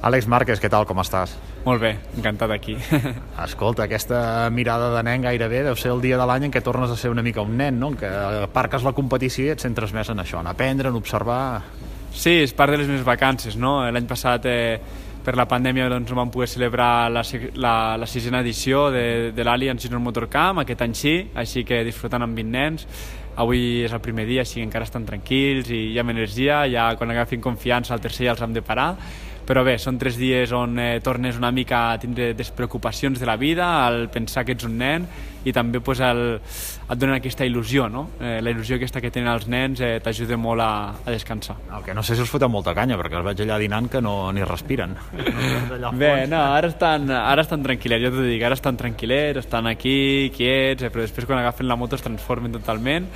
Àlex Márquez, què tal, com estàs? Molt bé, encantat aquí. Escolta, aquesta mirada de nen gairebé deu ser el dia de l'any en què tornes a ser una mica un nen, no? En què aparques la competició i et centres més en això, en aprendre, en observar... Sí, és part de les meves vacances, no? L'any passat, eh, per la pandèmia, doncs, no vam poder celebrar la, la, la sisena edició de, de l'Allianz Junior Motor Camp, aquest any sí, així que disfrutant amb 20 nens. Avui és el primer dia, així que encara estan tranquils i hi ha energia, ja quan agafin confiança al tercer ja els hem de parar però bé, són tres dies on eh, tornes una mica a tindre despreocupacions de la vida, al pensar que ets un nen i també pues, el, et donen aquesta il·lusió, no? Eh, la il·lusió aquesta que tenen els nens eh, t'ajuda molt a, a descansar. El que no sé si us foten molta canya, perquè els veig allà dinant que no ni respiren. No bé, no, ara estan, ara estan tranquil·lers, jo t'ho dic, ara estan tranquil·lers, estan aquí, quiets, eh, però després quan agafen la moto es transformen totalment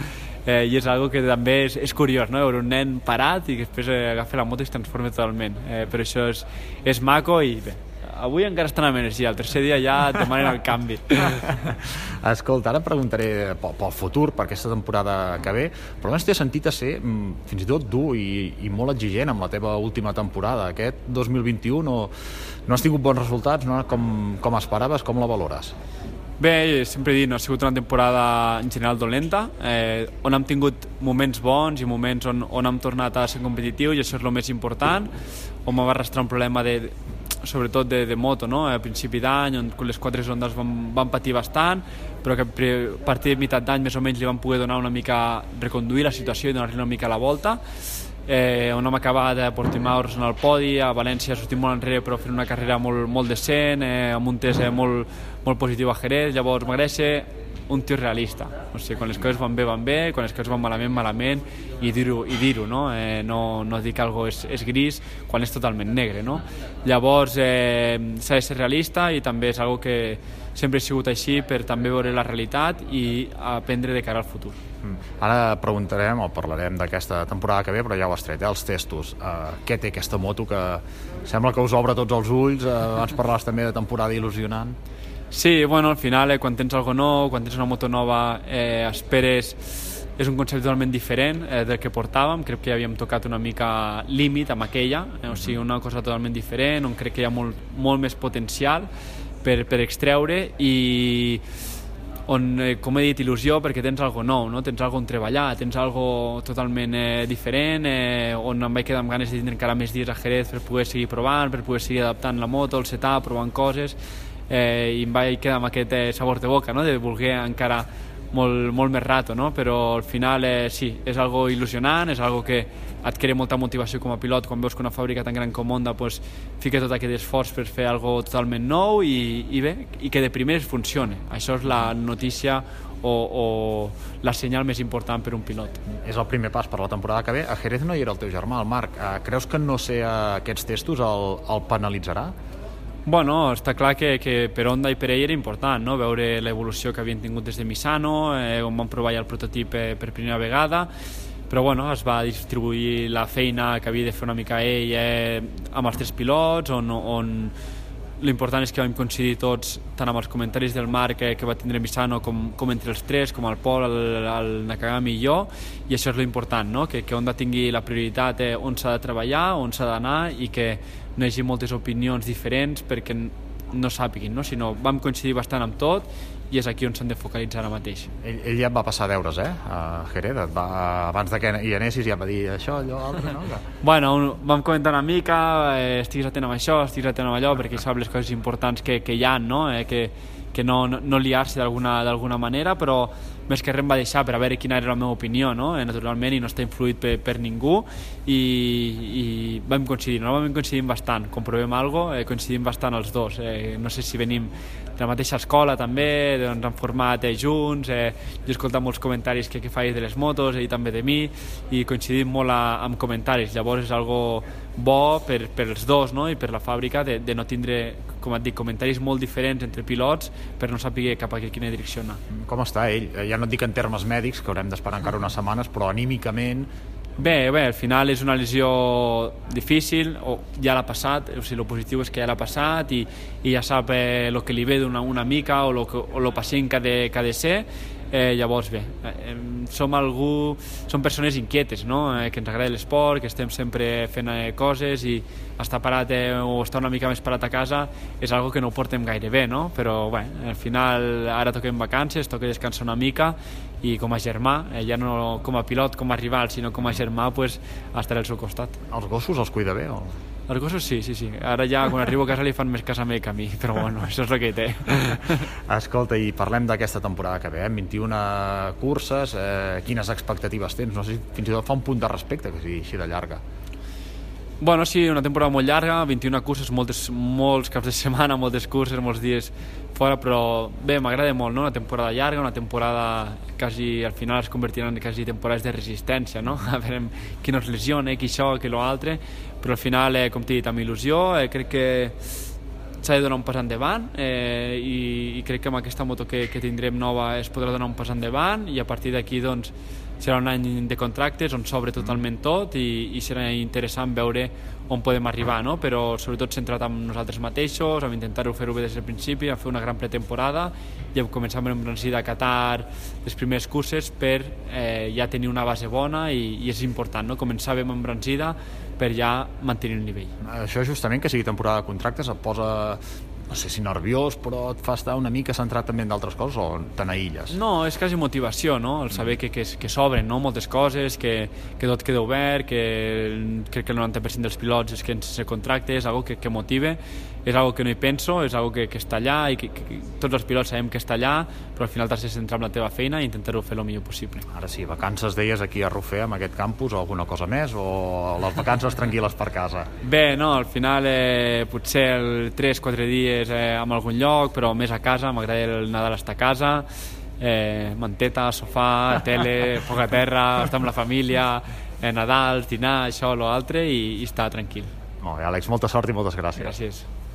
eh, i és algo que també és, és curiós, no? veure un nen parat i que després eh, agafa la moto i es transforma totalment. Eh, per això és, és maco i bé, avui encara estan amb energia, el tercer dia ja et demanen el canvi. Escolta, ara preguntaré pel, pel futur, per aquesta temporada que ve, però més t'he sentit a ser mm, fins i tot dur i, i molt exigent amb la teva última temporada. Aquest 2021 no, no has tingut bons resultats, no? com, com esperaves, com la valores? Bé, sempre dit, no ha sigut una temporada en general dolenta, eh, on hem tingut moments bons i moments on, on hem tornat a ser competitiu i això és el més important, on va arrastrar un problema de, sobretot de, de moto, no? a principi d'any, on les quatre zones van, van patir bastant, però que a partir de meitat d'any més o menys li van poder donar una mica, reconduir la situació i donar-li una mica la volta, eh, on hem acabat a Portimao en el podi, a València sortim molt enrere però fent una carrera molt, molt decent, eh, amb un test eh, molt, molt positiu a Jerez, llavors m'agrada ser un tio realista, o sigui, quan les coses van bé, van bé, quan les coses van malament, malament, i dir-ho, i dir no? Eh, no? No dir que algo és, és gris quan és totalment negre, no? Llavors, eh, s'ha de ser realista i també és algo que sempre he sigut així per també veure la realitat i aprendre de cara al futur. Mm. Ara preguntarem o parlarem d'aquesta temporada que ve, però ja ho has tret, eh, els testos. Uh, què té aquesta moto que sembla que us obre tots els ulls? Uh, abans parlaves també de temporada il·lusionant. Sí, bueno, al final, eh, quan tens algo nou, quan tens una moto nova, eh, esperes és un concepte totalment diferent eh, del que portàvem, crec que ja havíem tocat una mica límit amb aquella, eh, o sigui, una cosa totalment diferent, on crec que hi ha molt, molt més potencial per, per extreure i on, eh, com he dit, il·lusió perquè tens algo nou, no? tens algo on treballar, tens algo totalment eh, diferent, eh, on em vaig quedar amb ganes de tindre encara més dies a Jerez per poder seguir provant, per poder seguir adaptant la moto, el setup, provant coses, eh, i em vaig quedar amb aquest eh, sabor de boca, no? de voler encara molt, molt més rato, no? però al final eh, sí, és algo il·lusionant, és algo que et crea molta motivació com a pilot quan veus que una fàbrica tan gran com Honda pues, fica tot aquest esforç per fer algo totalment nou i, i bé, i que de primers funcione. Això és la notícia o, o la senyal més important per un pilot. És el primer pas per la temporada que ve. A Jerez no hi era el teu germà, el Marc. Eh, creus que no ser aquests testos el, el penalitzarà? Bueno, està clar que, que per Honda i per ell era important no? veure l'evolució que havien tingut des de Misano, eh, on van provar ja el prototip eh, per primera vegada, però bueno, es va distribuir la feina que havia de fer una mica ell eh, amb els tres pilots, on, on l'important és que vam coincidir tots, tant amb els comentaris del Marc que, que va tindre Misano com, com entre els tres, com el Pol, el, el Nakagami i jo, i això és l'important, no? que, que Honda tingui la prioritat eh, on s'ha de treballar, on s'ha d'anar i que no hi hagi moltes opinions diferents perquè no sàpiguin, no? sinó vam coincidir bastant amb tot i és aquí on s'han de focalitzar ara mateix. Ell, ell ja et va passar deures, eh? A Jerez, et va, abans de que hi anessis ja va dir això, allò, altre, no? Que... bueno, un, vam comentar una mica, eh, estiguis atent amb això, estiguis atent amb allò, perquè sap les coses importants que, que hi ha, no? Eh, que, que no, no, no liar-se d'alguna manera, però més que res em va deixar per a veure quina era la meva opinió, no? Eh, naturalment, i no està influït per, per ningú, i, i vam coincidir, normalment coincidim bastant, quan provem alguna eh, coincidim bastant els dos, eh, no sé si venim de la mateixa escola també, doncs hem format eh, junts, eh, jo he escoltat molts comentaris que, que faig de les motos, ell també de mi, i coincidim molt a, amb comentaris, llavors és algo bo per, per els dos no? i per la fàbrica de, de no tindre com et dic, comentaris molt diferents entre pilots per no saber cap a quina direcció anar. Com està ell? Ja no et dic en termes mèdics, que haurem d'esperar encara unes setmanes, però anímicament Bé, bé, al final és una lesió difícil, o ja l'ha passat, o sigui, el positiu és que ja l'ha passat i, i ja sap el eh, que li ve d'una una mica o el pacient que ha de, que ha de ser. Eh, llavors, bé, eh, som algú, som persones inquietes, no? Eh, que ens agrada l'esport, que estem sempre fent eh, coses i estar parat eh, o estar una mica més parat a casa és algo que no ho portem gaire bé, no? Però, bé, al final ara toquem vacances, toca descansar una mica i com a germà, eh, ja no com a pilot, com a rival, sinó com a germà, pues, estaré al seu costat. Els gossos els cuida bé? O... Els gossos sí, sí, sí. Ara ja quan arribo a casa li fan més cas a mi que a mi, però bueno, això és el que té. Escolta, i parlem d'aquesta temporada que ve, eh? 21 curses, eh, quines expectatives tens? No sé si fins i tot fa un punt de respecte que sigui així de llarga. Bueno, sí, una temporada molt llarga, 21 curses, moltes, molts caps de setmana, moltes curses, molts dies fora, però bé, m'agrada molt, no? Una temporada llarga, una temporada quasi, al final es convertiran en quasi temporades de resistència, no? A veure qui no es lesiona, qui això, qui l'altre, però al final, eh, com t'he dit, amb il·lusió, eh, crec que s'ha de donar un pas endavant eh, i, i crec que amb aquesta moto que, que tindrem nova es podrà donar un pas endavant i a partir d'aquí doncs serà un any de contractes on s'obre totalment tot i, i serà interessant veure on podem arribar, no? però sobretot centrat en nosaltres mateixos, amb intentar-ho fer-ho bé des del principi, a fer una gran pretemporada i hem començat amb embranzida a Qatar les primeres curses per eh, ja tenir una base bona i, i és important, no? començar amb embranzida per ja mantenir el nivell. Això justament que sigui temporada de contractes et posa no sé si nerviós, però et fa estar una mica centrat també en d'altres coses o te n'aïlles? No, és quasi motivació, no? El saber que, que, que s'obren no? moltes coses, que, que tot queda obert, que crec que el 90% dels pilots és que sense contracte, és algo que, que motive, és algo que no hi penso, és algo que, que està allà i que, que, que tots els pilots sabem que està allà, però al final t'has de centrar en la teva feina i intentar-ho fer el millor possible. Ara sí, vacances deies aquí a Rofer, amb aquest campus, o alguna cosa més, o les vacances tranquil·les per casa? Bé, no, al final eh, potser el 3-4 dies eh, en algun lloc, però més a casa, m'agrada el Nadal estar a casa, eh, manteta, sofà, tele, foc a terra, estar amb la família, eh, Nadal, dinar, això, l'altre, i, i estar tranquil. Molt bé, Àlex, molta sort i moltes gràcies. Gràcies.